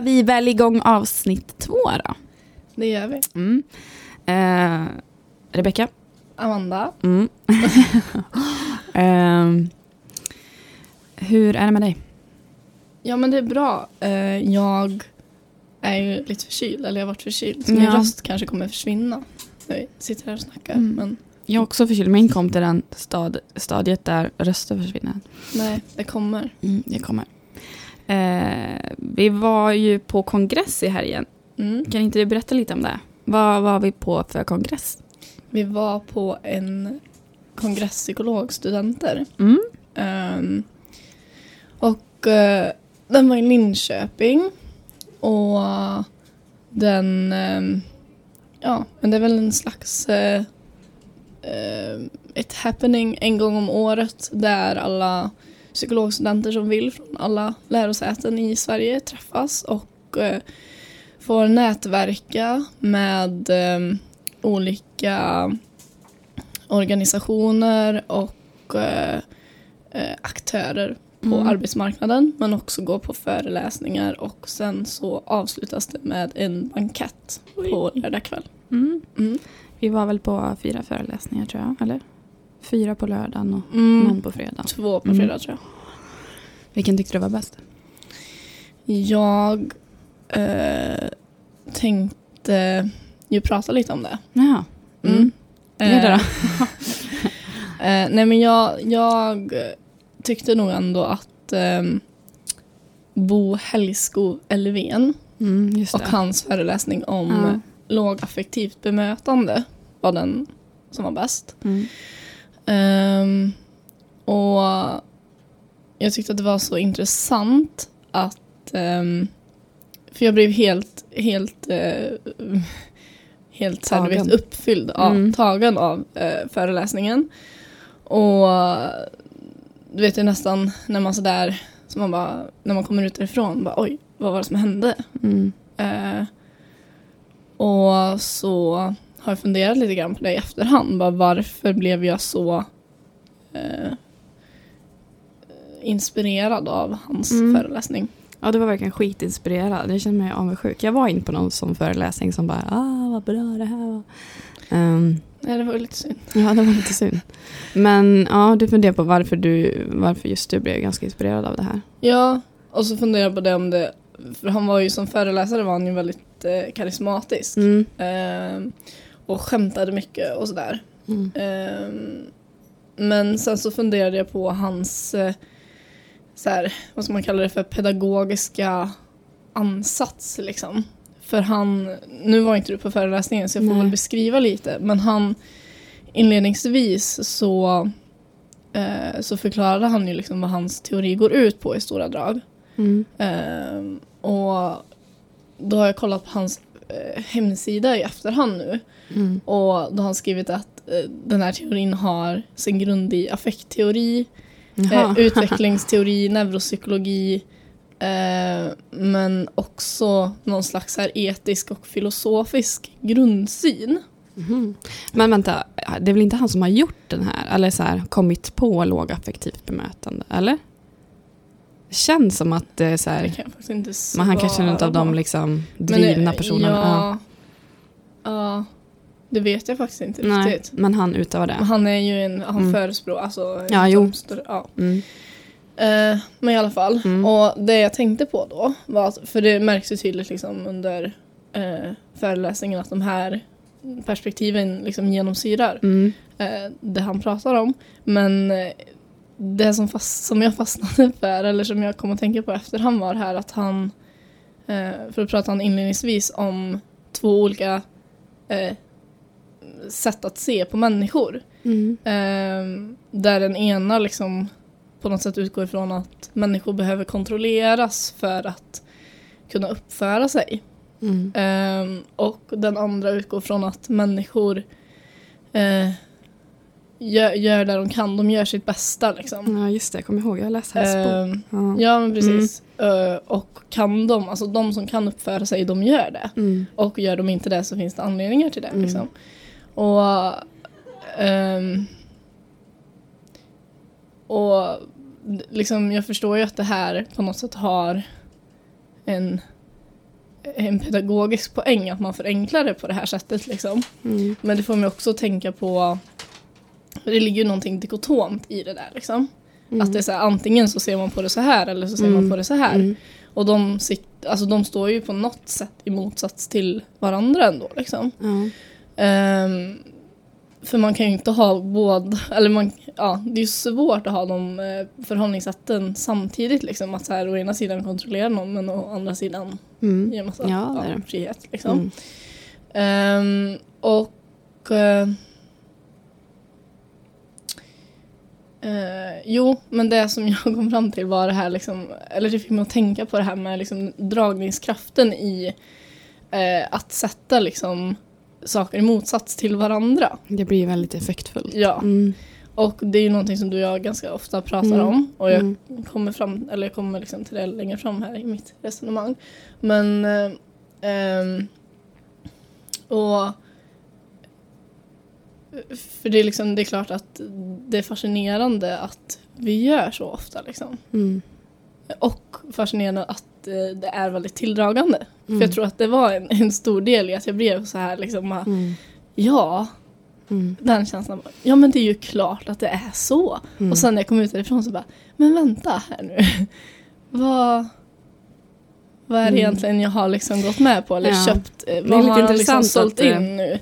kickar vi väl igång avsnitt två då. Det gör vi. Mm. Eh, Rebecka? Amanda? Mm. eh, hur är det med dig? Ja men det är bra. Eh, jag är ju lite förkyld, eller jag har varit förkyld. Så Ja. min röst kanske kommer försvinna när vi sitter här och snackar. Mm. Men Jag är också förkyld, men kom till den stad, stadiet där rösten försvinner. nej, det kommer. Mm, det kommer. Eh, vi var ju på kongress i helgen. Mm. Kan inte du berätta lite om det? Vad var vi på för kongress? Vi var på en kongress psykologstudenter. Mm. Ehm, och eh, den var i Linköping. Och den, ehm, ja, men det är väl en slags eh, eh, ett happening en gång om året där alla psykologstudenter som vill från alla lärosäten i Sverige träffas och eh, får nätverka med eh, olika organisationer och eh, eh, aktörer på Mm. arbetsmarknaden men också gå på föreläsningar och sen så avslutas det med en bankett på lördag kväll. Mm. Mm. Vi var väl på fyra föreläsningar tror jag, eller? Fyra på lördagen och Mm. någon på fredag. Två på Mm. fredag tror jag. Vilken tyckte du var bäst? Jag eh, tänkte ju prata lite om det. Jaha. Mm. Mm. Gör det då. Eh, nej men jag, jag tyckte nog ändå att eh, Bo Helgskog Elfven Mm, och hans föreläsning om Ja. lågaffektivt bemötande var den som var bäst. Mm. Ehm, och jag tyckte att det var så intressant att ehm, för jag blev helt helt eh, helt så här, du vet, uppfylld av, Mm. tagen av eh, föreläsningen. Och du vet det är nästan när man sådär så man bara, när man kommer ut därifrån bara oj vad var det som hände? Mm. Eh, och så har funderat lite grann på det i efterhand. Bara varför blev jag så eh, inspirerad av hans Mm. föreläsning? Ja, det var verkligen skitinspirerad. Jag känner mig avundsjuk. Jag var in på någon sån föreläsning som bara, ah vad bra det här var. Ehm, Nej, det var lite synd. ja, det var lite synd. Men ja, du funderar på varför, du, varför just du blev ganska inspirerad av det här. Ja, och så funderar jag på det om det, för han var ju som föreläsare var han ju väldigt eh, karismatisk. Mm. Eh, och skämtade mycket och sådär. Mm. Ehm, men sen så funderade jag på hans, eh, så här, vad ska man kalla det för, pedagogiska ansats liksom. För han, nu var inte du på föreläsningen så jag får Nej. väl beskriva lite, men han inledningsvis så, eh, så förklarade han ju liksom vad hans teori går ut på i stora drag. Mm. Ehm, och då har jag kollat på hans hemsida i efterhand nu. Mm. Och då har han skrivit att eh, den här teorin har sin grund i affektteori, eh, utvecklingsteori, neuropsykologi, eh, men också någon slags här etisk och filosofisk grundsyn. Mhm. Men vänta, det är väl inte han som har gjort den här? Eller så här, kommit på lågaffektivt bemötande? Eller? Känns som att det är så här, men han kanske är en av de liksom drivna personerna. Ja. Ja, ja, det vet jag faktiskt inte Nej, riktigt. men han utövar Men det. han är ju en, han Mm. förespråkar, alltså. Ja, en jo. ja. Mm. Eh, men i alla fall. Mm. Och det jag tänkte på då var att, för det märks ju tydligt liksom under eh, föreläsningen att de här perspektiven liksom genomsyrar Mm. eh, det han pratar om. Men eh, det som, fast, som jag fastnade för, eller som jag kom att tänka på efterhand var här att han, eh, för att prata han inledningsvis om två olika eh, sätt att se på människor. Mm. Eh, där den ena liksom på något sätt utgår ifrån att människor behöver kontrolleras för att kunna uppföra sig. Mm. Eh, och den andra utgår från att människor eh, gör, gör det de kan, de gör sitt bästa liksom. Ja, just det. Jag kommer ihåg. Jag läste hans bok. Eh, Ja. ja men precis. Eh, och kan de, alltså de som kan uppföra sig, de gör det. Mm. Och gör de inte det så finns det anledningar till det. Mm. Liksom. Och, ehm, och liksom, jag förstår ju att det här på något sätt har en, en pedagogisk poäng att man förenklar det på det här sättet. Liksom. Mm. Men det får mig också tänka på, det ligger ju någonting dikotomt i det där. Liksom. Mm. Att det är så här, antingen så ser man på det så här eller så ser man Mm. på det så här. Mm. Och de, alltså, de står ju på något sätt i motsats till varandra ändå. Liksom. Ehm, för man kan ju inte ha båda, eller man, ja, det är ju svårt att ha de eh, förhållningssätten samtidigt. Liksom, att så här, å ena sidan kontrollera någon men å andra sidan Mm. ge massa Ja, det är ja, frihet. Liksom. Mm. Ehm, och eh, eh, Jo, men det som jag kom fram till var det här, liksom, eller det fick mig att tänka på det här med liksom, dragningskraften i eh, att sätta liksom, saker i motsats till varandra. Det blir väldigt effektfullt. Ja, Mm. och det är ju någonting som du och jag ganska ofta pratar Mm. om. Och jag Mm. kommer, fram, eller jag kommer liksom till det längre fram här i mitt resonemang. Men eh, ehm, och för det är, liksom, det är klart att det är fascinerande att vi gör så ofta. Liksom. Mm. Och fascinerande att eh, det är väldigt tilldragande. Mm. För jag tror att det var en, en stor del i att jag blev så här liksom, bara, Mm. ja, Mm. den känslan. bara, Ja men det är ju klart att det är så. Mm. Och sen när jag kom ut därifrån så bara, men vänta här nu. vad, vad är det Mm. egentligen jag har liksom gått med på eller Ja. köpt? Eh, är Vad lite har liksom intressant sålt att, eh, in nu?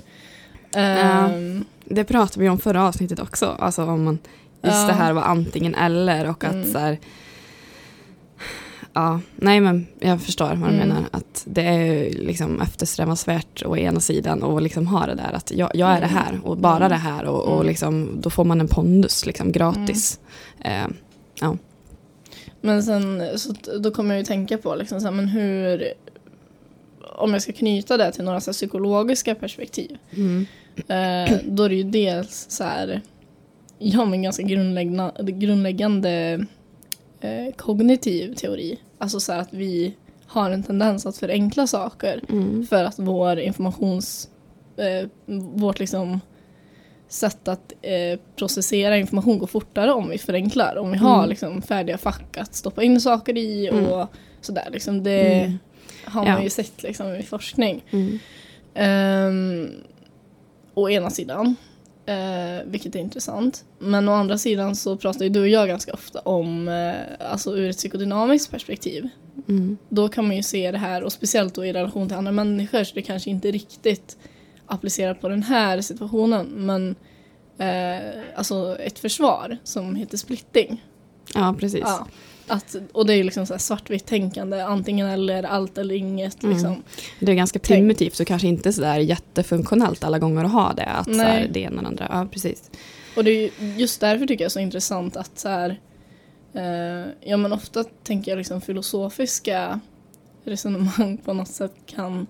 Ehm, Det pratade vi om förra avsnittet också. Alltså om man, just Ja. det här var antingen eller och att Mm. så här, Ja, nej men jag förstår vad du Mm. menar. Att det är liksom eftersträvansvärt å ena sidan och liksom ha det där att jag, jag är det Mm. här och bara Mm. det här och, och Mm. liksom, då får man en pondus liksom gratis. Eh, Men sen så då kommer jag ju tänka på liksom så här, men hur om jag ska knyta det till några så här, psykologiska perspektiv. mm. Eh, då är det ju dels så här, ja men ganska grundläggande, grundläggande eh, kognitiv teori. Alltså så att vi har en tendens att förenkla saker Mm. för att vår informations, eh, vårt liksom sätt att eh, processera information går fortare om vi förenklar. Om vi har Mm. liksom färdiga fack att stoppa in saker i och Mm. sådär. Liksom det Mm. har man Ja. ju sett liksom i forskning. Mm. Um, å ena sidan, eh, vilket är intressant. Men å andra sidan så pratar ju du och jag ganska ofta om, eh, alltså ur ett psykodynamiskt perspektiv. Mm. Då kan man ju se det här, och speciellt då i relation till andra människor, så det kanske inte riktigt applicerat på den här situationen. Men eh, alltså ett försvar som heter splitting. Ja, precis. Ja. Att, och det är liksom så svartvitt tänkande, antingen eller, allt eller inget. Mm. Liksom. Det är ganska Tänk. primitivt så kanske inte sådär jättefunktionellt alla gånger att ha det. Att så här, det ena och andra. Ja, precis. Och det är ju just därför tycker jag är så intressant att så här, eh, ja men ofta tänker jag liksom filosofiska resonemang på något sätt kan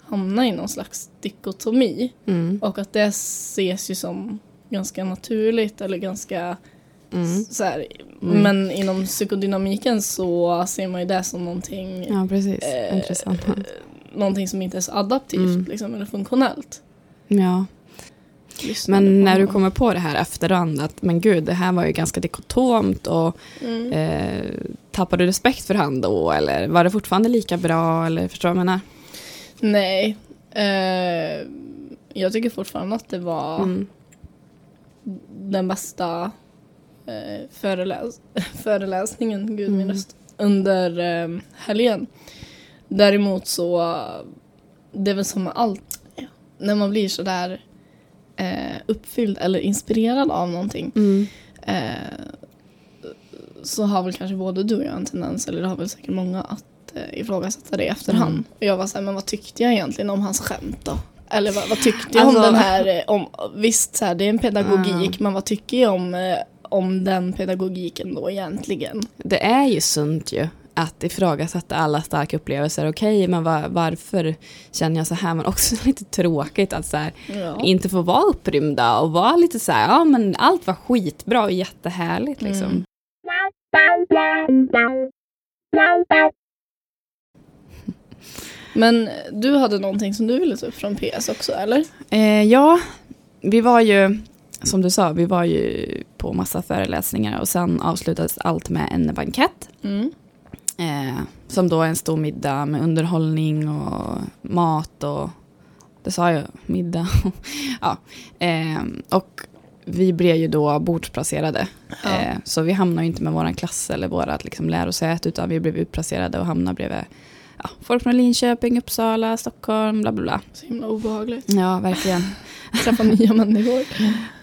hamna i någon slags dikotomi Mm. och att det ses ju som ganska naturligt eller ganska Mm. så här, Mm. men inom psykodynamiken så ser man ju det som någonting, Ja, precis. Eh, Intressant. någonting som inte är så adaptivt Mm. liksom, eller funktionellt. Ja. Lyssnande Men när du kommer på det här efterhand att men gud, det här var ju ganska dikotomt och Mm. eh, tappade du respekt för han då eller var det fortfarande lika bra eller förstår du vad jag menar? Nej. Eh, jag tycker fortfarande att det var Mm. den bästa eh, föreläs föreläsningen, gud min Mm. röst, under eh, helgen. Däremot så, det är väl som med allt, ja, när man blir sådär eh, uppfylld eller inspirerad av någonting Mm. eh, så har väl kanske både du och jag en tendens, eller det har väl säkert många, att eh, ifrågasätta det i efterhand. Mm. Och jag var såhär, men vad tyckte jag egentligen om hans skämt då? Eller vad, vad tyckte jag Alltså- om den här, eh, om, visst så här, det är en pedagogik, Ja. men vad tycker jag om, eh, om den pedagogiken då egentligen? Det är ju sunt ju att ifrågasätta alla starka upplevelser. Okej, men var, varför känner jag så här? Men också lite tråkigt att så här, Ja. inte få vara upprymda och vara lite så här, ja men allt var skitbra och jättehärligt liksom. Mm. Men du hade någonting som du ville ta upp från PS också, eller? Eh, ja, vi var ju, som du sa, vi var ju på massa föreläsningar och sen avslutades allt med en bankett. Mm. Eh, som då är en stor middag med underhållning och mat och det sa jag, middag. ja. Eh, och vi blev ju då bordsplacerade. Ja. Eh, så vi hamnade inte med vår klass eller vårt liksom, lärosäte utan vi blev utplacerade och hamnade bredvid ja, folk från Linköping, Uppsala, Stockholm, bla bla bla. Så himla obehagligt. Ja, verkligen. Träffa nya människor.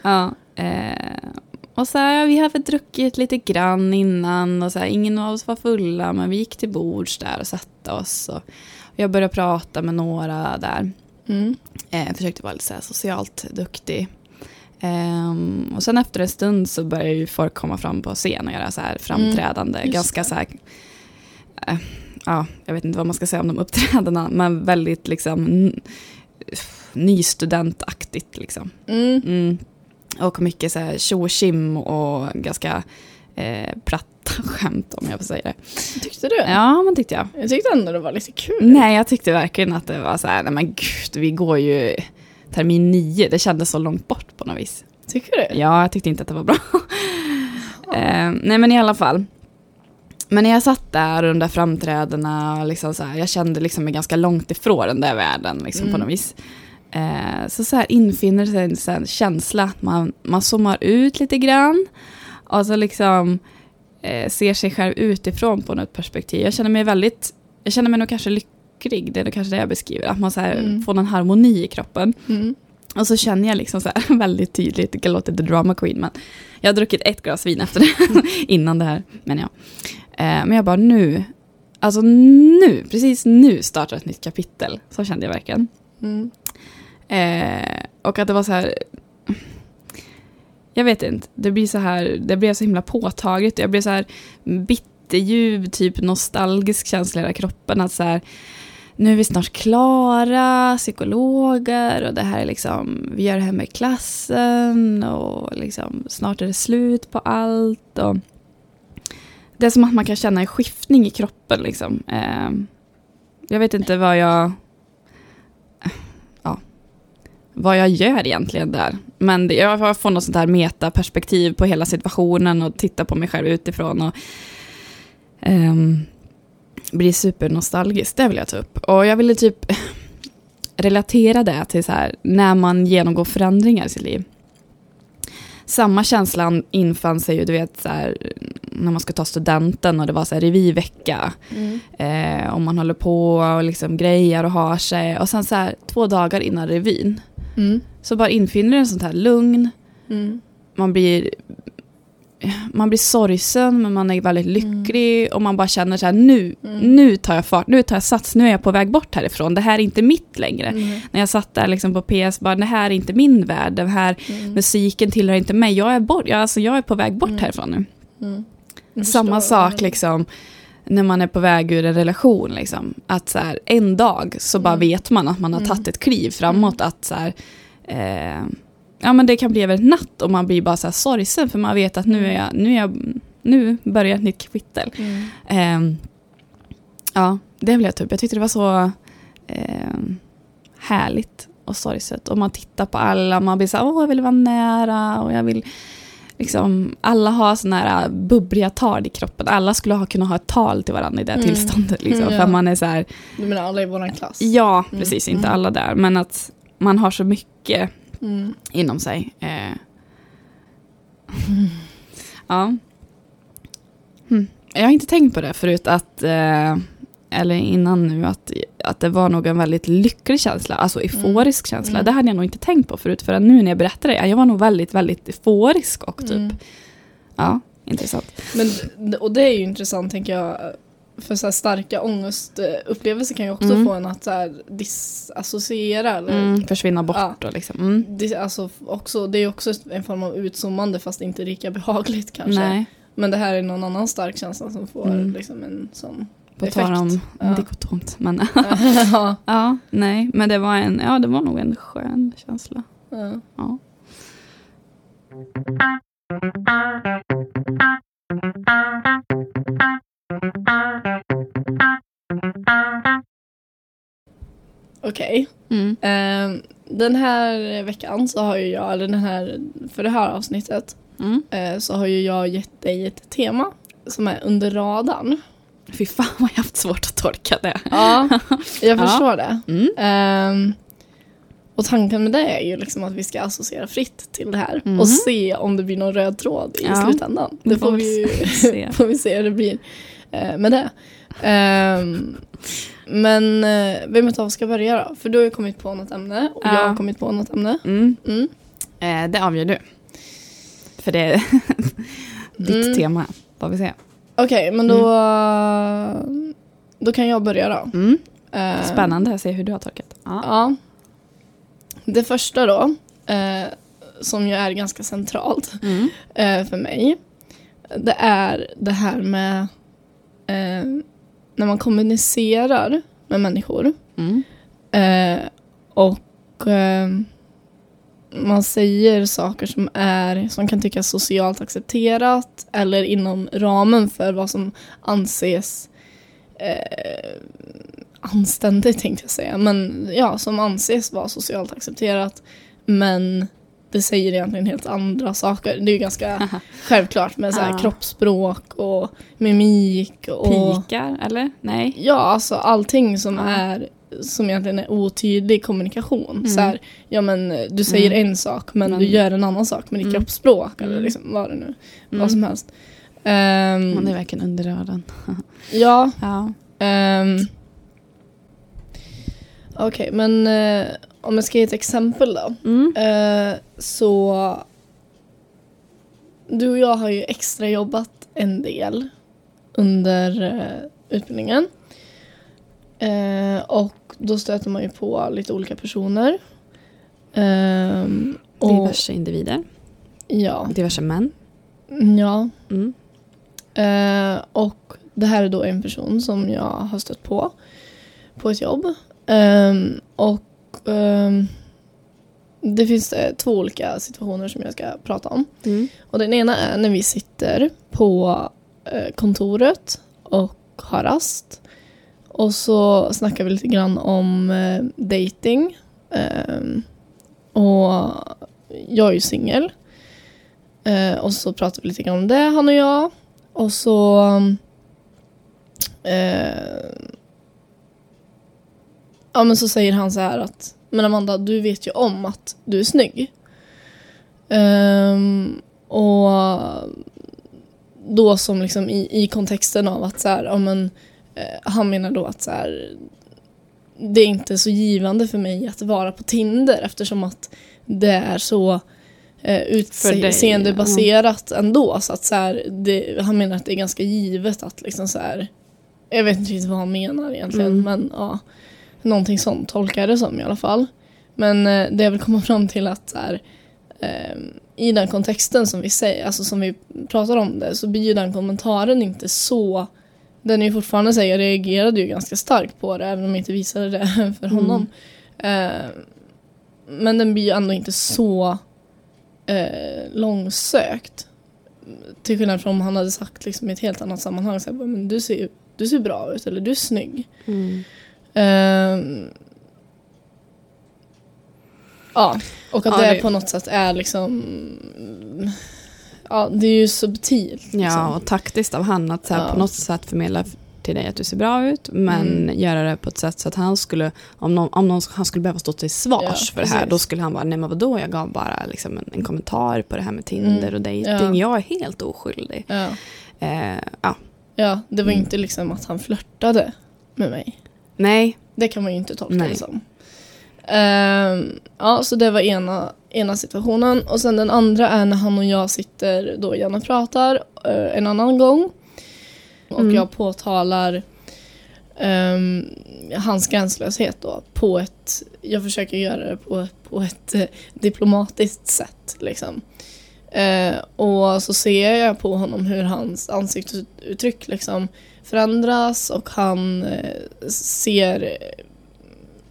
Ja, eh, och så här, vi hade druckit lite grann innan och så här, ingen av oss var fulla men vi gick till bords där och satte oss. Och jag började prata med några där. Mm. Eh, försökte vara lite så här socialt duktig. Ehm, och sen efter en stund så började ju folk komma fram på scen och göra så här framträdande. just ganska så här, eh, ja, jag vet inte vad man ska säga om de uppträdandena, men väldigt liksom nystudentaktigt liksom. Mm. Mm. Och mycket så här tjo och ganska eh, platta skämt om jag får säga det. Tyckte du? Ja, men tyckte jag. Jag tyckte ändå det var lite kul. Nej, jag tyckte verkligen att det var så här, nej men gud, vi går ju termin nio, det kändes så långt bort på något vis. Tycker du? Ja, jag tyckte inte att det var bra. eh, nej, men i alla fall. Men när jag satt där och de där framträdena, liksom så här, jag kände liksom mig ganska långt ifrån den där världen liksom, på Mm. något vis. Eh, så, så här infinner sig en så här känsla att man, man zoomar ut lite grann. Och så liksom eh, ser sig själv utifrån på något perspektiv. Jag känner mig väldigt, jag känner mig nog kanske lycklig, det är nog kanske det jag beskriver. Att man så här, Mm. får någon harmoni i kroppen. Mm. Och så känner jag liksom så här väldigt tydligt, det låter the drama queen, men jag har druckit ett glas vin efter det, innan det här, men ja. Eh, men jag bara nu, alltså nu, precis nu startar ett nytt kapitel. Så kände jag verkligen. Mm. Eh, och att det var så här, jag vet inte, det blir så här, det blev så himla påtagligt. Jag blev så här bitterljuv, typ nostalgisk känsla i hela kroppen. Att så här, nu är vi snart klara, psykologer och det här är liksom, vi gör det här med klassen och liksom snart är det slut på allt. Och det är som att man kan känna en skiftning i kroppen liksom. Eh, jag vet inte vad jag ja, vad jag gör egentligen där. Men det, jag får något sånt här metaperspektiv på hela situationen och titta på mig själv utifrån och eh, blir supernostalgisk. Det vill jag ta upp. Och jag ville typ relatera det till så här, när man genomgår förändringar i sitt liv. Samma känslan infann sig ju, du vet, så här, när man ska ta studenten och det var så här revyvecka. Mm. Eh, och man håller på och liksom grejer och har sig. Och sen så här två dagar innan revyn Mm. så bara infinner en sånt här lugn. Mm. Man blir, man blir sorgsen men man är väldigt lycklig och man bara känner så här nu, Mm. nu tar jag fart, nu tar jag sats, nu är jag på väg bort härifrån. Det här är inte mitt längre. Mm. När jag satt där liksom på PS, bara det här är inte min värld, den här Mm. musiken tillhör inte mig. Jag är, bort, jag, alltså, jag är på väg bort Mm. härifrån nu. Mm. Samma sak liksom när man är på väg ur en relation. Liksom. Att så här, en dag så bara Mm. vet man att man har Mm. tagit ett kliv framåt. Att så här, eh, ja, men det kan bli över en natt och man blir bara så här sorgsen för man vet att nu, är jag, nu, är jag, nu börjar ett nytt kapitel. Mm. Eh, ja, det vill jag upp. Jag tyckte det var så eh, härligt och sorgset. Och man tittar på alla, man blir så här, åh jag vill vara nära och jag vill liksom, alla har sådana här bubbliga tal i kroppen. Alla skulle ha kunnat ha ett tal till varandra i det Mm. tillståndet. Liksom, Mm, ja. För man är så här, Du menar alla i våran klass? ja Mm. precis, inte Mm. alla där, men att man har så mycket Mm. inom sig. Eh. Ja. Hm. Jag har inte tänkt på det förut att, eh, eller innan nu, att, att det var nog en väldigt lycklig känsla, alltså euforisk känsla. Mm. Det hade jag nog inte tänkt på förut förrän nu när jag berättade det. Jag var nog väldigt, väldigt euforisk och typ. Mm. Ja, intressant. Men, och det är ju intressant tänker jag. För så starka ångestupplevelser kan ju också Mm. få en att så här disassociera. Eller, Mm, försvinna bort Ja. och liksom. Mm. dis, alltså, också, det är också en form av utzoomande fast inte lika behagligt kanske. Nej, Men det här är någon annan stark känsla som får Mm. liksom en sån på effekt. tal om Ja. dikotomt. Men ja. ja, nej, men det var, en, ja, det var nog en skön känsla. Ja. Ja. Okej. Mm. Ehm, den här veckan så har ju jag, eller den här, för det här avsnittet, Mm. eh, så har ju jag gett dig ett tema som är under radarn. Fy fan vad jag haft svårt att tolka det. Ja, jag Ja. förstår det. Mm. Ehm, och tanken med det är ju liksom att vi ska associera fritt till det här Mhm. och se om det blir någon röd tråd i Ja. slutändan. Det får vi se. får vi se hur det blir med det. Ehm, men eh, vem utav oss ska börja då? För du har ju kommit på något ämne och Ja. jag har kommit på något ämne. Mm. Mm. Eh, det avgör du. För det är ditt Mm. tema. Får vi se. Okej, men då, då kan jag börja då. Mm. Ehm, Spännande att se hur du har tolkat. Ja. Ja. Det första då, eh, som ju är ganska centralt Mm. eh, för mig, det är det här med eh, när man kommunicerar med människor Mm. eh, och eh, man säger saker som är som kan tyckas socialt accepterat eller inom ramen för vad som anses eh, anständigt tänkte jag säga, men ja, som anses vara socialt accepterat men det säger egentligen helt andra saker. Det är ju ganska självklart med så här Ja. kroppsspråk och mimik och Pikar, eller? Nej. Ja, alltså allting som Ja. är som egentligen är otydlig kommunikation. Mm. Så här, ja men du säger Mm. en sak men, Men- du gör en annan sak med ditt Mm. kroppsspråk eller Mm. liksom vad det nu, Mm. vad som helst. Ehm, Man är verkligen under radarn. ja, Ja. ehm, okej men eh, om jag ska ge ett exempel då. Mm. Eh, så du och jag har ju extra jobbat en del under eh, utbildningen. Eh, och då stöter man ju på lite olika personer. Ehm, och, Diverse individer. ja, Diverse män. ja. Mm. Och det här är då en person som jag har stött på på ett jobb. Ehm, och ehm, det finns eh, två olika situationer som jag ska prata om. Mm. Och den ena är när vi sitter på eh, kontoret och har rast. Och så snackar vi lite grann om eh, dating. Ehm, och jag är ju singel. Och så pratar vi lite grann om det, han och jag. Och så... Ja men så säger han så här att Men Amanda, du vet ju om att du är snygg. Ehm, och då som liksom i, i kontexten av att så här, ja, men, eh, han menar då att så här, det är inte så givande för mig att vara på Tinder eftersom att det är så eh, utseendebaserat ändå. Så att så här, det, han menar att det är ganska givet att liksom så här, jag vet inte riktigt vad han menar egentligen Mm. men ja, någonting sånt tolkar jag det som i alla fall. Men eh, det jag vill komma fram till att så här, eh, i den kontexten som vi säger, alltså som vi pratar om det, så blir ju den kommentaren inte så den är ju fortfarande så här, jag reagerade ju ganska starkt på det även om jag inte visade det för Mm. honom. Eh, men den blir ju ändå inte så eh, långsökt. Till skillnad från om han hade sagt liksom, i ett helt annat sammanhang så här, men du ser, du ser bra ut eller du är snygg. Mm. Ehm, ja, och att Ja, det, det- på något sätt är liksom... Ja, det är ju subtilt. Ja, Liksom. och taktiskt av han att så här, Ja. på något sätt förmedla till dig att du ser bra ut, men Mm. göra det på ett sätt så att han skulle, om, någon, om någon, han skulle behöva stå till svars Ja, för det här, precis. då skulle han bara, nej men vadå, jag gav bara liksom en, en kommentar på det här med Tinder Mm. och dating. Ja. jag är helt oskyldig. Ja. Eh, ja, ja, det var Mm. inte liksom att han flörtade med mig. Nej, Det kan man ju inte tolka Nej. det som. Ehm, ja, så det var ena, ena situationen. Och sen den andra är när han och jag sitter då igen och pratar eh, en annan gång. Och Mm. jag påtalar ehm, hans gränslöshet då på ett, jag försöker göra det på, på ett eh, diplomatiskt sätt liksom. Eh, och så ser jag på honom hur hans ansiktsuttryck liksom förändras och han eh, ser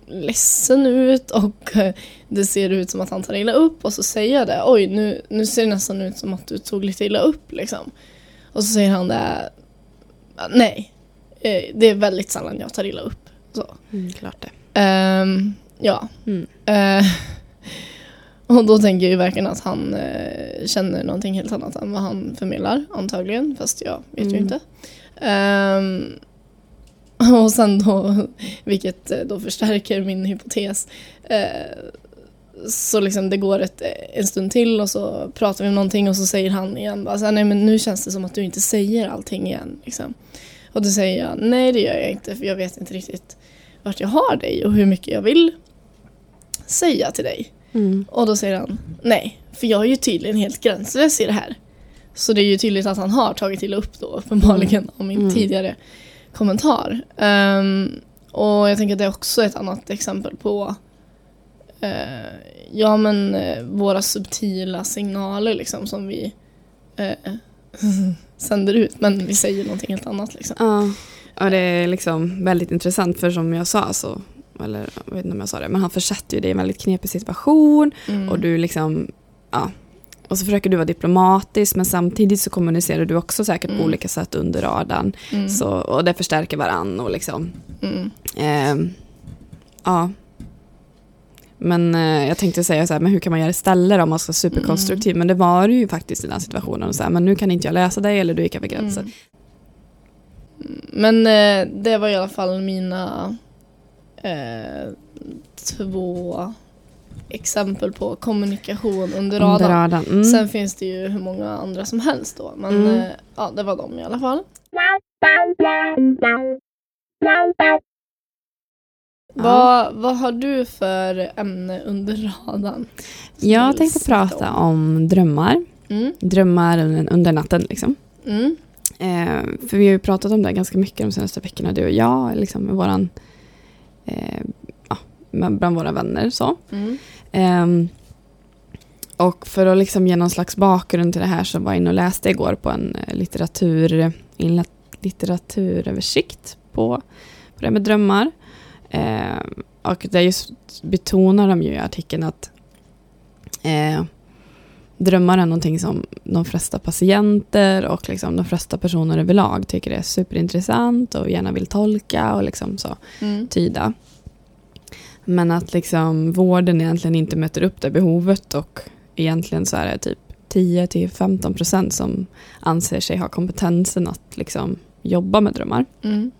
ledsen ut och eh, det ser ut som att han tar illa upp och så säger jag det. Oj, nu, nu ser det nästan ut som att du tog lite illa upp liksom. Och så säger han det. Nej, eh, det är väldigt sällan jag tar illa upp. Så. mm, klart det. Ehm, ja. Mm. Eh, och då tänker jag ju verkligen att han eh, känner någonting helt annat än vad han förmedlar antagligen. Fast jag vet ju Mm. inte. Ehm, Och sen då, vilket eh, då förstärker min hypotes, eh, så liksom det går ett, en stund till och så pratar vi om någonting och så säger han igen bara så här, nej men nu känns det som att du inte säger allting igen. Liksom. Och då säger jag, nej det gör jag inte för jag vet inte riktigt vart jag har dig och hur mycket jag vill säga till dig. Mm. Och då säger han, nej, för jag är ju tydligen helt gränslös i det här. Så det är ju tydligt att han har tagit till upp då uppenbarligen om min Mm. tidigare kommentar. Ehm, och jag tänker att det är också ett annat exempel på eh, ja men eh, våra subtila signaler liksom som vi eh, sänder ut men vi säger någonting helt annat liksom. Ja, och det är liksom väldigt intressant för som jag sa så, eller jag vet inte om jag sa det, men han försätter ju dig i en väldigt knepig situation Mm. och du liksom, ja, och så försöker du vara diplomatisk men samtidigt så kommunicerar du också säkert på Mm. olika sätt under radarn. mm. Så, och det förstärker varann och liksom, Mm. ehm, ja. Men eh, jag tänkte säga så här, men hur kan man göra istället om man ska vara superkonstruktiv? Men det var det ju faktiskt i den situationen. Och så här, men nu kan inte jag läsa dig eller du gick över gränsen. Mm. Men eh, det var i alla fall mina eh, två exempel på kommunikation under radarn. Under radarn. Mm. Sen finns det ju hur många andra som helst då. Men Mm. eh, ja, det var de i alla fall. Vad, vad har du för ämne under radarn? Jag tänkte prata om drömmar. Mm. Drömmar under natten liksom. Mm. Eh, för vi har ju pratat om det ganska mycket de senaste veckorna, du och jag, liksom med våran, eh, ja, bland våra vänner. Så. Mm. Ehm, och för att liksom ge någon slags bakgrund till det här så var jag inne och läste igår på en eh, litteratur, en litteraturöversikt på, på det med drömmar. Ehm, och där just betonar de ju i artikeln att eh, drömmar är någonting som de flesta patienter och liksom de flesta personer överlag tycker är superintressant och gärna vill tolka och liksom så Mm. tyda. Men att liksom vården egentligen inte möter upp det behovet och egentligen så är det typ 10-15 procent som anser sig ha kompetensen att liksom jobba med drömmar. Mm.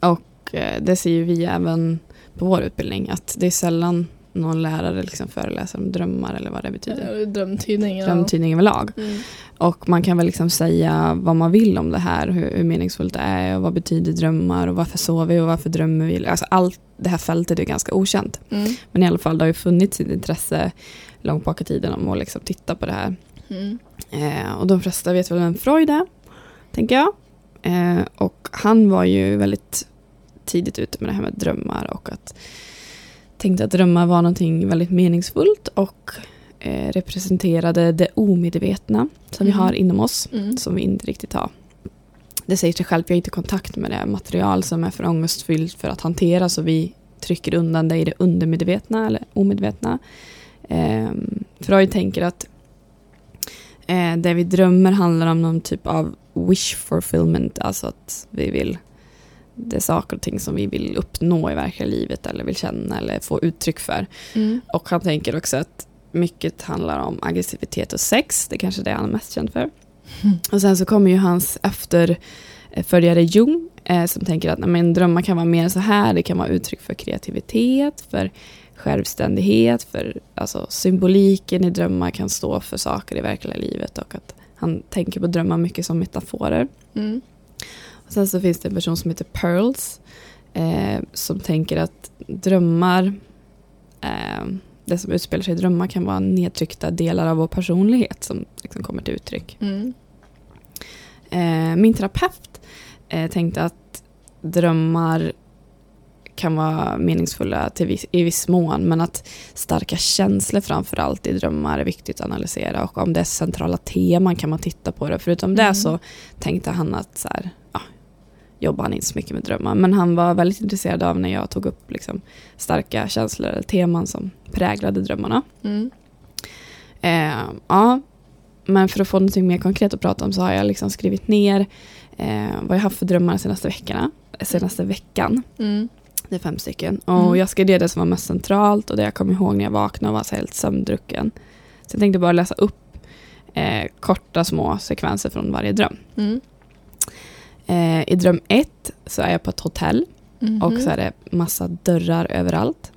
Och eh, det ser ju vi även på vår utbildning att det är sällan någon lärare liksom föreläser om drömmar eller vad det betyder. Ja, Drömtydning. Ja. Drömtydning överlag. Mm. Och man kan väl liksom säga vad man vill om det här, hur, hur meningsfullt det är och vad betyder drömmar och varför sover vi och varför drömmer vi. Alltså allt det här fältet är ganska okänt. Mm. Men i alla fall det har ju funnits ett intresse långt bak i tiden om att liksom titta på det här. Mm. Eh, och de flesta vet väl vem Freud är, tänker jag. Eh, och han var ju väldigt tidigt ute med det här med drömmar och att tänkte att drömmar var någonting väldigt meningsfullt och eh, representerade det omedvetna som vi Mm. har inom oss Mm. som vi inte riktigt har. Det säger sig självt, vi har inte kontakt med det material som är för ångestfyllt för att hantera så vi trycker undan det i det undermedvetna eller omedvetna. Eh, Freud tänker att eh, det vi drömmer handlar om någon typ av wish fulfillment, alltså att vi vill det är saker och ting som vi vill uppnå i verkliga livet eller vill känna eller få uttryck för. Mm. Och han tänker också att mycket handlar om aggressivitet och sex. Det är kanske det han är mest känd för. Mm. Och sen så kommer ju hans efterföljare Jung eh, som tänker att men, drömmar kan vara mer så här. Det kan vara uttryck för kreativitet, för självständighet, för alltså, symboliken i drömmar kan stå för saker i verkliga livet och att han tänker på drömmar mycket som metaforer. Mm. Sen så finns det en person som heter Pearls eh, som tänker att drömmar, eh, det som utspelar sig i drömmar kan vara nedtryckta delar av vår personlighet som liksom kommer till uttryck. Mm. Eh, min terapeut eh, tänkte att drömmar kan vara meningsfulla till viss, i viss mån men att starka känslor framför allt i drömmar är viktigt att analysera och om det är centrala teman kan man titta på det. Förutom det Mm. så tänkte han att så här, jobbar han inte så mycket med drömmar men han var väldigt intresserad av när jag tog upp liksom, starka känslor eller teman som präglade drömmarna. Mm. Eh, ja, men för att få något mer konkret att prata om så har jag liksom skrivit ner eh, vad jag haft för drömmar de senaste veckorna. Senaste veckan. Mm. Det är fem stycken. Och Mm. jag skrev det, det som var mest centralt och det jag kom ihåg när jag vaknade och var så helt sömndrucken. Så jag tänkte bara läsa upp eh, korta små sekvenser från varje dröm. Mm. Eh, I dröm ett så är jag på ett hotell Mhm. och så är det massa dörrar överallt.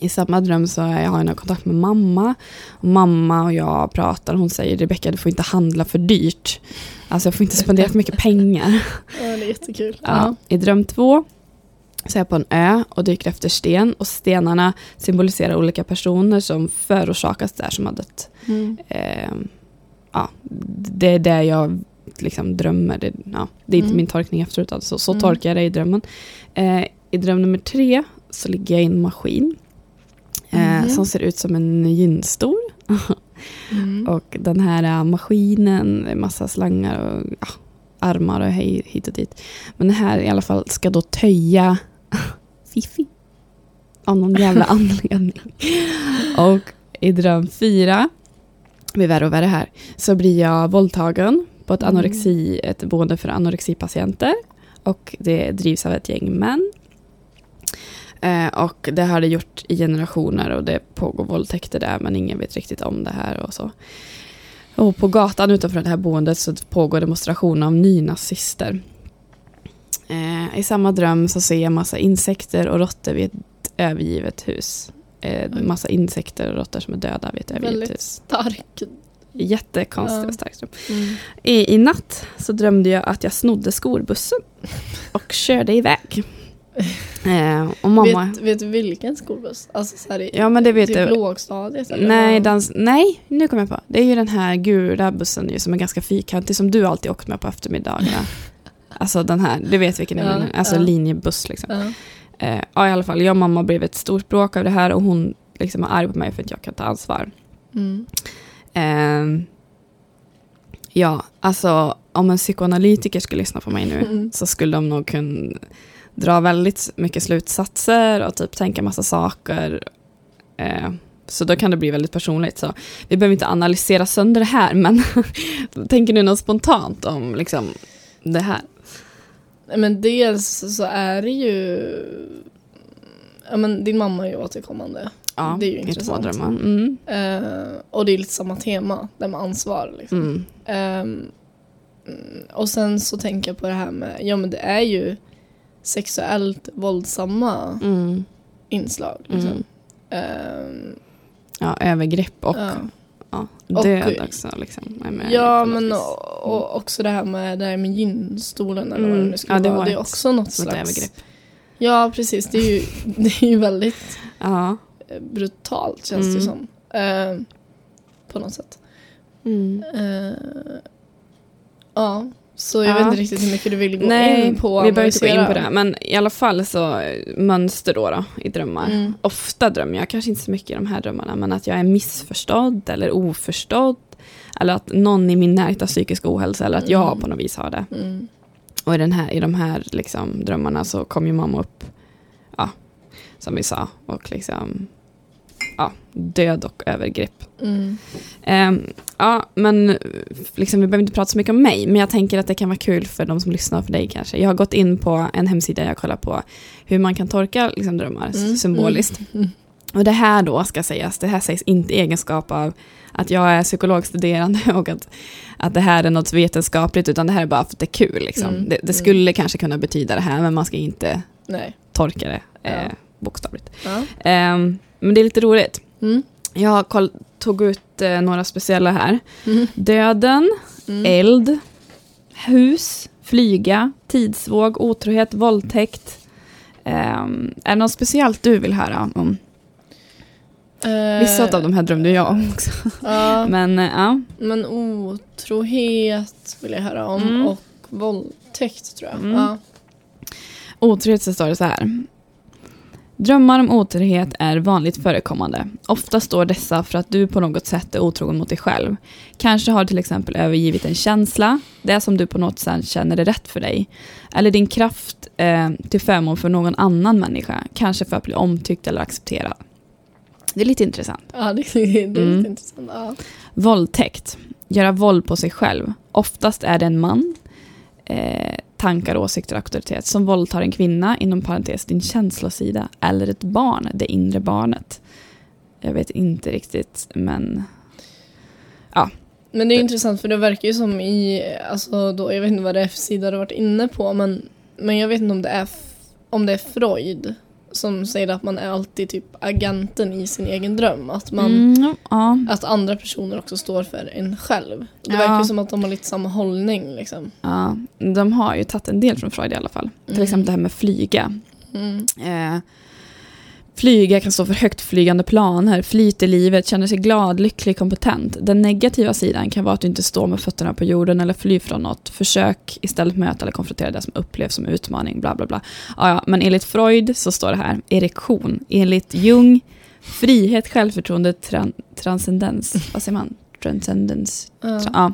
I samma dröm så är jag har jag kontakt med mamma. Och mamma och jag pratar och hon säger Rebecka du får inte handla för dyrt. Alltså jag får inte spendera för mycket pengar. Ja, det är jättekul. Ja. I dröm två så är jag på en ö och dyker efter sten och stenarna symboliserar olika personer som förorsakas där som har dött. Mm. Eh, ja, det är det jag liksom drömmer. Det, ja, det är inte Mm. min tolkning efteråt. Alltså. Så Mm. tolkar jag det i drömmen. Eh, I dröm nummer tre så ligger jag i en maskin. Eh, Mhm. Som ser ut som en gynstol. Mm. Och den här äh, maskinen, det är massa slangar och ja, armar och hej, hit och dit. Men den här i alla fall ska då töja Fifi. Av någon jävla anledning. Och i dröm fyra, det blir värre och värre här, så blir jag våldtagen på ett, Mm. anorexi, ett boende för anorexipatienter. Och det drivs av ett gäng män. Eh, och det har det gjort i generationer och det pågår våldtäkter där men ingen vet riktigt om det här och så. Och på gatan utanför det här boendet så pågår demonstrationer av nynazister. Eh, I samma dröm så ser jag massa insekter och råttor vid ett övergivet hus. Eh, massa insekter och råttor som är döda vid ett övergivet Väldigt hus. Stark. Jättekonstigt Ja. och starkt dröm. Mm. I, I natt så drömde jag att jag snodde skolbussen och körde iväg. Eh, och mamma... Vet, vet du vilken skolbuss? Alltså så här i Ja men det vet typ du. lågstadiet? Eller Nej, dans, nej, nu kommer jag på. Det är ju den här gula bussen ju, som är ganska fyrkantig som du alltid åkt med på eftermiddagarna. alltså den här, du vet vilken jag Ja, menar. Alltså ja. linjebuss liksom. Ja. Eh, ja i alla fall, jag och mamma blev ett stort bråk av det här och hon liksom är arg på mig för att jag kan ta ansvar. Mm. Eh, ja, alltså om en psykoanalytiker skulle lyssna på mig nu Mm. så skulle de nog kunna dra väldigt mycket slutsatser och typ tänka massa saker. Eh, så då kan det bli väldigt personligt. Så vi behöver inte analysera sönder det här, men tänker du något spontant om liksom, det här? Men dels så är det ju... Ja, men din mamma är ju återkommande. Ja, Det är ju i två intressant. drömmar. Mm. Eh, och det är lite samma tema, det med ansvar. Liksom. Mm. Mm, och sen så tänker jag på det här med, ja men det är ju sexuellt våldsamma Mm. inslag. Liksom. Ehm, Ja, övergrepp och, ja. ja, Och- död också. Liksom, med ja men och, och också det här med, det här med gynstolen eller vad Mm. det nu skulle Ja, det vara. var Det är också något slags... övergrepp. Ja precis, det är ju, det är ju väldigt Ja. Brutalt känns det Mm. som. Ehm, på något sätt. Mm. Ehm, ja, så jag Ja. vet inte riktigt hur mycket du vill gå Nej, in på. vi behöver inte gå in på det. Men i alla fall så eh, mönster då, då i drömmar. Mm. Ofta drömmer jag, kanske inte så mycket i de här drömmarna, men att jag är missförstådd eller oförstådd. Eller att någon i min närhet har psykisk ohälsa eller att jag Mm. på något vis har det. Mm. Och i, den här, i de här liksom, drömmarna så kom ju mamma upp, ja, som vi sa, och liksom, ja, död och övergrepp. Mm. Ehm, ja, men liksom, vi behöver inte prata så mycket om mig, men jag tänker att det kan vara kul för de som lyssnar för dig kanske. Jag har gått in på en hemsida, jag kollar på hur man kan tolka liksom, drömmar Mm. symboliskt. Mm. Och det här då ska sägas, det här sägs inte i egenskap av att jag är psykologstuderande och att, att det här är något vetenskapligt, utan det här är bara för att det är kul. Liksom. Mm, Det, det mm. skulle kanske kunna betyda det här, men man ska inte Nej. tolka det eh, bokstavligt. Ja. Ehm, men det är lite roligt. Mm. Jag tog ut eh, några speciella här. Mm. Döden, Mm. eld, hus, flyga, tidsvåg, otrohet, våldtäkt. Ehm, är det något speciellt du vill höra om? Eh, Vissa av de här drömde jag om också. Ja, Men ja. men otrohet vill jag höra om Mm. och våldtäkt tror jag. Mm. Ja. Otrohet så står det så här. Drömmar om otrohet är vanligt förekommande. Ofta står dessa för att du på något sätt är otrogen mot dig själv. Kanske har du till exempel övergivit en känsla, det som du på något sätt känner är rätt för dig. Eller din kraft eh, till förmån för någon annan människa, kanske för att bli omtyckt eller accepterad. Det är lite intressant. Ja, det, det är Mm. lite intressant. Ja. Våldtäkt. Göra våld på sig själv. Oftast är det en man, eh, tankar, åsikter och auktoritet, som våldtar en kvinna, inom parentes din känslosida, eller ett barn, det inre barnet. Jag vet inte riktigt, men... Ja. Men det är intressant för det verkar ju som i, alltså då, jag vet inte vad det är för sida du har varit inne på men, men jag vet inte om det är, om det är Freud som säger att man är alltid typ agenten i sin egen dröm. Att, man, Mm, ja, att andra personer också står för en själv. Det Ja. verkar som att de har lite samma hållning liksom. ja, de har ju tagit en del från Freud i alla fall. Till Mm. exempel det här med flyga. Mm. Eh, flyga kan stå för högt flygande planer, flyt i livet, känner sig glad, lycklig, kompetent. Den negativa sidan kan vara att du inte står med fötterna på jorden eller flyr från något. Försök istället möta eller konfrontera det som upplevs som utmaning, bla bla bla. Ja, ja, men enligt Freud så står det här, erektion. Enligt Jung, frihet, självförtroende, tran transcendens. Vad säger man? Transcendens. Ja.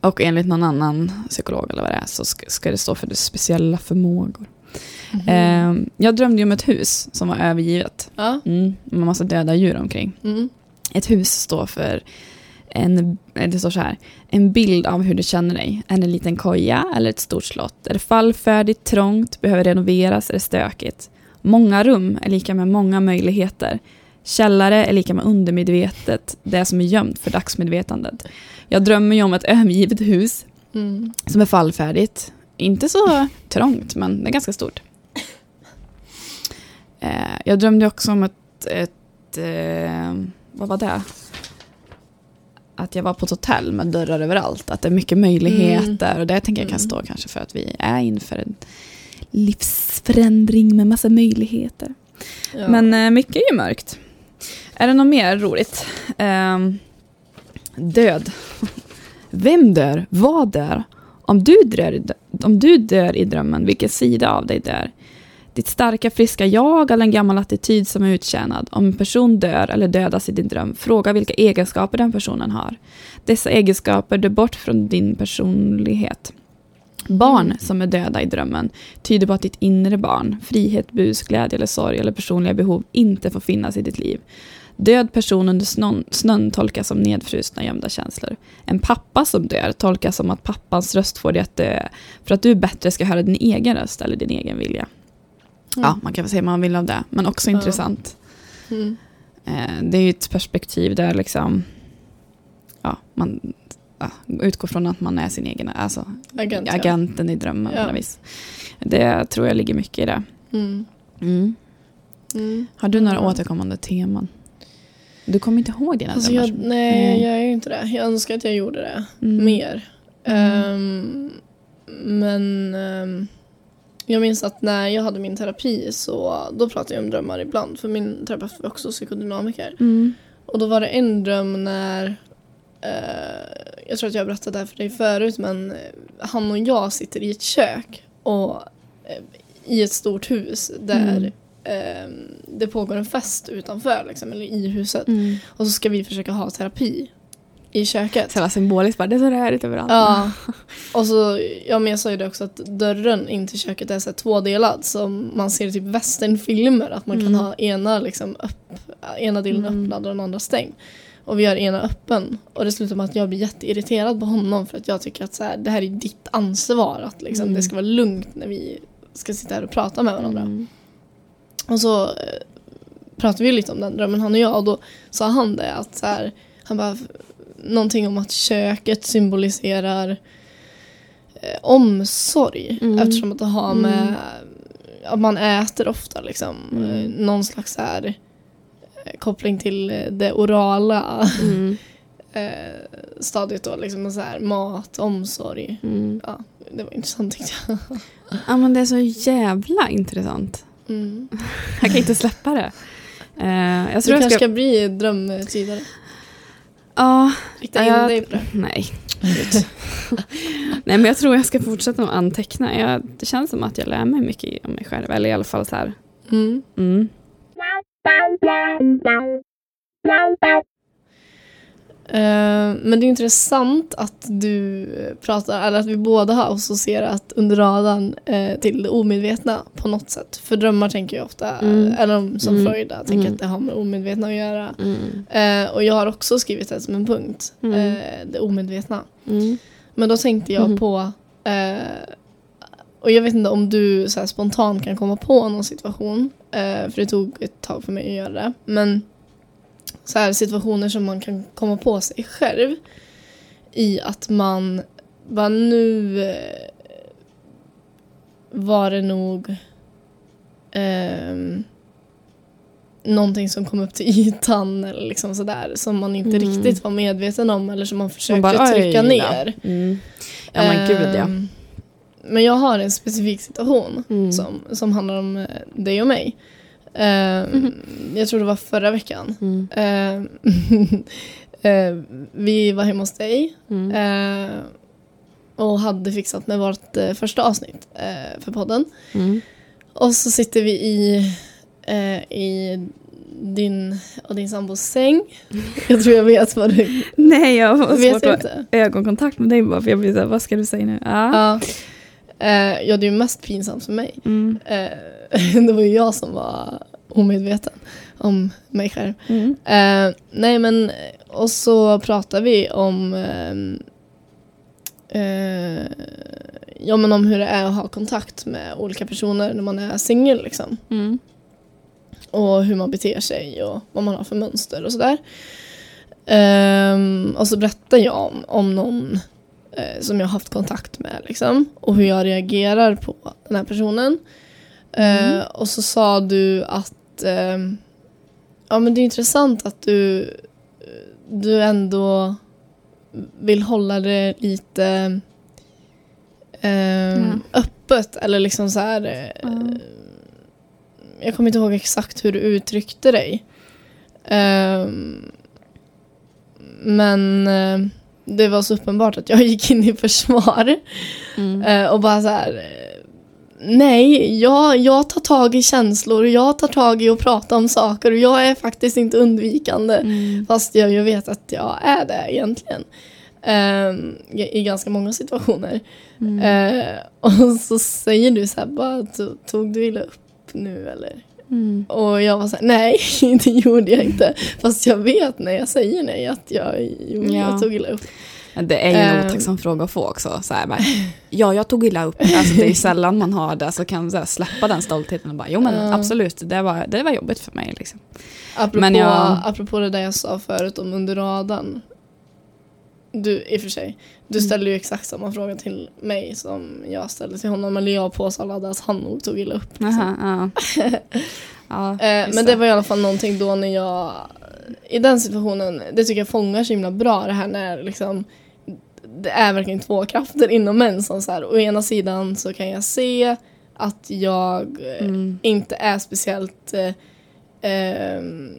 Och enligt någon annan psykolog eller vad det är så ska, ska det stå för det speciella förmågor. Mhm. Eh, jag drömde ju om ett hus som var övergivet. Ja. Mm, med massa döda djur omkring. Mm. Ett hus står för en, eh, det står så här, en bild av hur du känner dig. Är det en liten koja eller ett stort slott? Är det fallfärdigt, trångt, behöver renoveras, är det stökigt? Många rum är lika med många möjligheter. Källare är lika med undermedvetet, det som är gömt för dagsmedvetandet. Jag drömmer ju om ett övergivet hus Mm. som är fallfärdigt. Inte så trångt, men det är ganska stort. Eh, jag drömde också om ett, ett eh, vad var det? Att jag var på ett hotell med dörrar överallt. Att det är mycket möjligheter. Och det tänker jag kan Mm. stå kanske för att vi är inför en livsförändring med massa möjligheter. Ja. Men eh, mycket är ju mörkt. Är det något mer roligt? Ehm, död. Vem dör? Vad dör? Om du dör, i om du dör i drömmen, vilken sida av dig dör? Ditt starka, friska jag eller en gammal attityd som är uttjänad? Om en person dör eller dödas i din dröm, fråga vilka egenskaper den personen har. Dessa egenskaper dör bort från din personlighet. Barn som är döda i drömmen tyder på att ditt inre barn, frihet, bus, glädje eller sorg eller personliga behov inte får finnas i ditt liv. Död person under snön, snön tolkas som nedfrusna gömda känslor. En pappa som dör tolkas som att pappans röst får dig att dö för att du bättre ska höra din egen röst eller din egen vilja. Ja, man kan väl säga vad man vill av det, men också Ja. intressant. Mm. Eh, det är ju ett perspektiv där liksom, ja, man ja, utgår från att man är sin egen, alltså Agent, ja. agenten i drömmen Ja. på något vis. Det tror jag ligger mycket i det. Mm. Mm. Mm. Har du några Mm. återkommande teman? Du kommer inte ihåg dina Alltså drömmar? jag, nej, Mm. jag gör inte det. Jag önskar att jag gjorde det Mm. mer. Ehm, men ehm, jag minns att när jag hade min terapi så då pratade jag om drömmar ibland. För min terapeut var också psykodynamiker. Mm. Och då var det en dröm när eh, jag tror att jag har berättat det här för dig förut men eh, han och jag sitter i ett kök och eh, i ett stort hus där Mm. Eh, det pågår en fest utanför liksom, eller i huset. Mm. Och så ska vi försöka ha terapi i köket. Så symboliskt, bara, det är så rörigt överallt. Ja, och så, ja men jag sa ju det också att dörren in till köket är så tvådelad som man ser i typ westernfilmer att man kan Mm. ha ena liksom upp, ena delen Mm. öppnad och den andra stängd. Och vi har ena öppen och det slutar med att jag blir jätteirriterad på honom för att jag tycker att så här, det här är ditt ansvar att liksom, Mm. det ska vara lugnt när vi ska sitta här och prata med varandra. Mm. Och så eh, pratade vi lite om den drömmen han och jag och då sa han det att så här, han bara någonting om att köket symboliserar eh, omsorg Mm. eftersom att det har Mm. med att man äter ofta liksom Mm. eh, någon slags så här eh, koppling till det orala Mm. stadiet då liksom så här mat, omsorg. Mm. Ja, det var intressant tyckte jag. Ja, men det är så jävla intressant. Mm. Jag kan inte släppa det. Eh, jag Du tror kanske jag ska... ska bli drömtydare. Ja, Rikta in jag- dig på det. nej. Nej, men jag tror jag ska fortsätta att anteckna. Jag, det känns som att jag lär mig mycket om mig själv. Eller i alla fall så här. Mm. Mm. Eh, men det är intressant att du pratar, eller att vi båda har associerat under radarn eh, till det omedvetna på något sätt. För drömmar tänker jag ofta, Mm. eller om- som Mm. Freud tänker Mm. att det har med omedvetna att göra. Mm. Eh, och jag har också skrivit det som en punkt, Mm. det omedvetna. Mm. Men då tänkte jag Mhm. på, och jag vet inte om du så spontant kan komma på någon situation, för det tog ett tag för mig att göra det. Men så här situationer som man kan komma på sig själv i att man bara nu eh, var det nog ehm, någonting som kom upp till ytan eller liksom sådär som man inte Mm. riktigt var medveten om eller som man försökte bara, trycka ner. Mm. Ja men gud ja. Ehm, Men jag har en specifik situation Mm. som, som handlar om eh, dig och mig. Ehm, Jag tror det var förra veckan. Mm. Ehm, eh, vi var hemma hos dig Mm. eh, och hade fixat med vårt eh, första avsnitt eh, för podden. Mm. Och så sitter vi i, eh, i din och din sambos säng. Jag tror jag vet vad du Nej, jag har vet svårt att inte. ögonkontakt med dig bara för jag blir såhär, vad ska du säga nu? Ja. Ja. Eh, ja, det är ju mest pinsamt för mig. Mm. Eh, det var ju jag som var omedveten om mig själv. Mm. Eh, nej men, och så pratar vi om ehm, eh, ja, men om hur det är att ha kontakt med olika personer när man är singel. Liksom. Mm. Och hur man beter sig och vad man har för mönster och sådär. Ehm, och så berättar jag om, om någon eh, som jag har haft kontakt med liksom, och hur jag reagerar på den här personen. Eh, och så sa du att ehm, ja, men det är intressant att du, du ändå vill hålla det lite Mm. öppet eller liksom så här eh, Ja. jag kommer inte ihåg exakt hur du uttryckte dig. Men eh, det var så uppenbart att jag gick in i försvar. Mm. eh, och bara så här. Nej, jag, jag tar tag i känslor jag tar tag i att prata om saker och jag är faktiskt inte undvikande. Mm. Fast jag ju vet att jag är det egentligen. Ehm, i, I ganska många situationer. Mm. Eh, och så säger du så här, bara, "To- tog du illa upp nu eller? Mm. Och jag var så här, nej det gjorde jag inte. Fast jag vet när jag säger nej att jag, jo, Ja. jag tog illa upp. Det är ju en Ehm. otacksam fråga att få också. Så här, bara, ja, jag tog illa upp. Alltså, det är ju sällan man har det, så kan så här, släppa den stoltheten och bara, jo men absolut, det var, det var jobbigt för mig. Liksom. Apropå, Men jag- apropå det där jag sa förut om under radarn. Du, i och för sig, du Mm. ställde ju exakt samma fråga till mig som jag ställde till honom. Eller jag påstod att han nog tog illa upp. liksom. Aha, ja. ja, Eh, men det var i alla fall någonting då när jag i den situationen, det tycker jag fångar så himla bra det här när liksom det är verkligen två krafter inom som så här, å ena sidan så kan jag se att jag eh, Mm. inte är speciellt eh, ehm,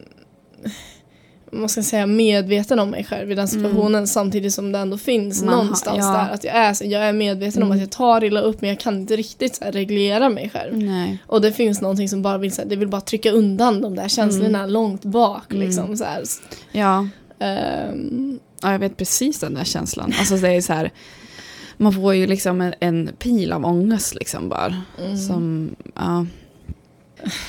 vad ska säga, medveten om mig själv i den situationen samtidigt som det ändå finns Mm. Man någonstans ja. där att jag är, så- jag är medveten om Mm. att jag tar illa upp men jag kan inte riktigt här, reglera mig själv. Nej. Och det finns någonting som bara vill, så här, det vill bara trycka undan de där känslorna långt bak. Mm. Liksom, så här. Ja. Ehm, ja, jag vet precis den där känslan. Alltså det är så här, man får ju liksom en, en pil av ångest liksom bara. mm. Som, ja.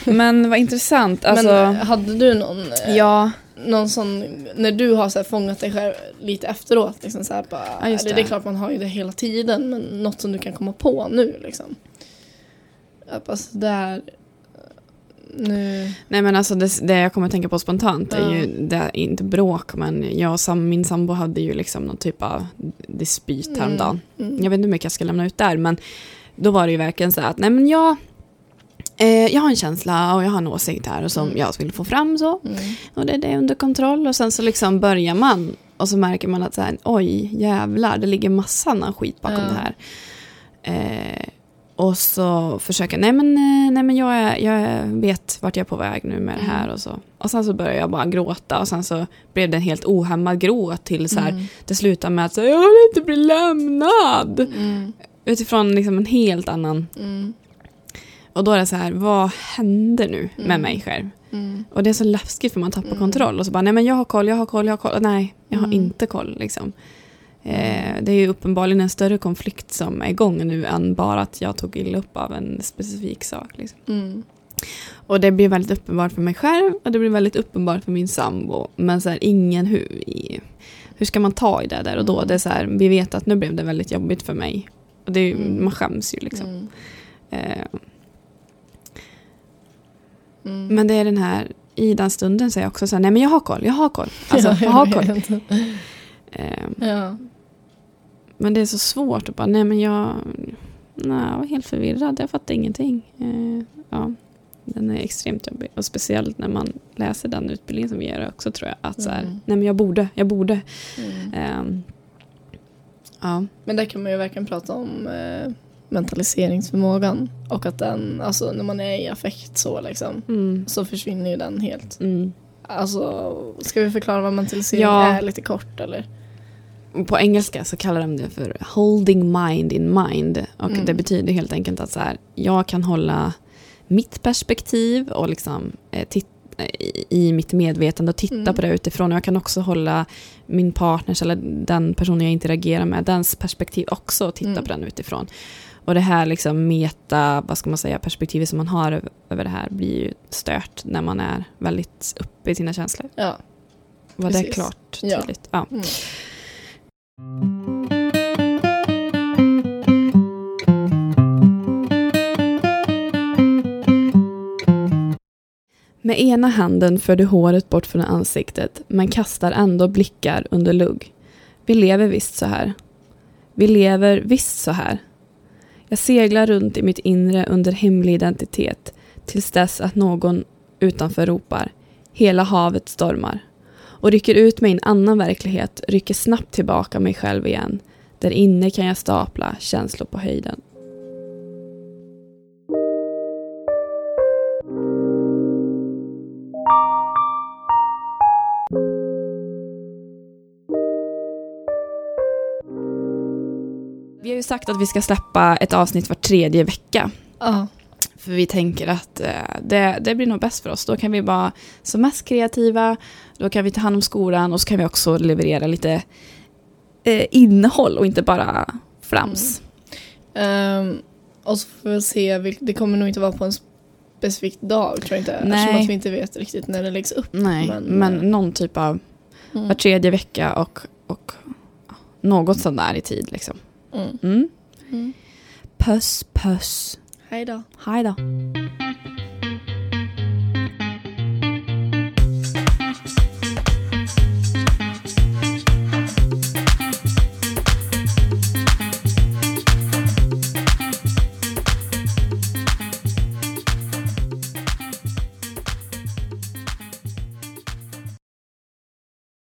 Men vad intressant. Alltså, Men hade du någon, eh, ja. någon sån, när du har så fångat dig själv lite efteråt, liksom, så bara, Ja, just eller, det. det är klart man har ju det hela tiden, men något som du kan komma på nu liksom. Att bara sådär, nu, Nej men alltså det, det jag kommer att tänka på spontant är Ja. ju, det är inte bråk men jag och sam, min sambo hade ju liksom någon typ av dispyt Mm. häromdagen. mm, Jag vet inte hur mycket jag ska lämna ut där men då var det ju verkligen så att nej men jag, eh, jag har en känsla och jag har en åsikt här och som Mm. jag vill få fram så. mm, Och det, det är under kontroll och sen så liksom börjar man och så märker man att så här, oj jävlar det ligger massa annan skit bakom Ja. det här. Eh, och så försöker, nej men, eh, nej men jag, är, jag vet vart jag är på väg nu med det här Mm. och så. Och sen så börjar jag bara gråta och sen så blev det en helt ohämmad gråt till så här, mm, det slutar med att så, jag vill inte bli lämnad. mm, Utifrån liksom en helt annan, mm, och då är det så här, vad hände nu med Mm. mig själv? mm, Och det är så läskigt för man tappar kontroll. Och så bara, nej men jag har koll, jag har koll, jag har koll. Och nej, jag har inte koll liksom. Eh, det är ju uppenbarligen en större konflikt som är igång nu än bara att jag tog illa upp av en specifik sak. Liksom. mm, Och det blir väldigt uppenbart för mig själv och det blir väldigt uppenbart för min sambo. Men så här, ingen hur, i, hur ska man ta i det där och då? Mm. Det är så här, vi vet att nu blev det väldigt jobbigt för mig. Och det är, Mm. man skäms ju liksom. mm, Eh, mm. Men det är den här, i den stunden så är jag också så här, nej men jag har koll, jag har koll. Alltså, Ja, jag har koll. Eh, Ja. Men det är så svårt att bara, nej men jag, nej, jag var helt förvirrad, jag fattar ingenting. Eh, ja, den är extremt jobbig. Och speciellt när man läser den utbildningen som vi gör också tror jag. Att så här, Mm. nej men jag borde, jag borde. Mm. Ehm, ja, Men där kan man ju verkligen prata om eh, mentaliseringsförmågan. Och att den, alltså när man är i affekt så liksom, mm, så försvinner ju den helt. mm. Alltså, ska vi förklara vad mentalisering Ja. är lite kort eller? På engelska så kallar de det för holding mind in mind. Och Mm. det betyder helt enkelt att så här, jag kan hålla mitt perspektiv och liksom, eh, tit- i, mitt medvetande och titta Mm. på det utifrån. Och jag kan också hålla min partners eller den personen jag interagerar med, dens perspektiv också och titta Mm. på den utifrån. Och det här liksom meta, vad ska man säga, perspektivet som man har över, det här blir ju stört när man är väldigt uppe i sina känslor. Ja. Var det Precis. klart Ja. tydligt? Ja. Mm. Med ena handen för du håret bort från ansiktet men kastar ändå blickar under lugg. Vi lever visst så här. Vi lever visst så här. Jag seglar runt i mitt inre under hemlig identitet tills dess att någon utanför ropar Hela havet stormar och rycker ut mig i en annan verklighet, rycker snabbt tillbaka mig själv igen. Där inne kan jag stapla känslor på höjden. Vi har ju sagt att vi ska släppa ett avsnitt var tredje vecka. Ja. För vi tänker att eh, det, det blir nog bäst för oss. Då kan vi vara som mest kreativa, då kan vi ta hand om skolan och så kan vi också leverera lite eh, innehåll och inte bara flams. Ehm, och så får vi se, det kommer nog inte vara på en specifik dag tror jag inte. Nej. Eftersom att vi inte vet riktigt när det läggs upp. Nej, Men, men, eh, någon typ av Mm. var tredje vecka och, och något sånt där i tid liksom. Mm. Mm. Mm. Puss, puss. Hej då. Hej då.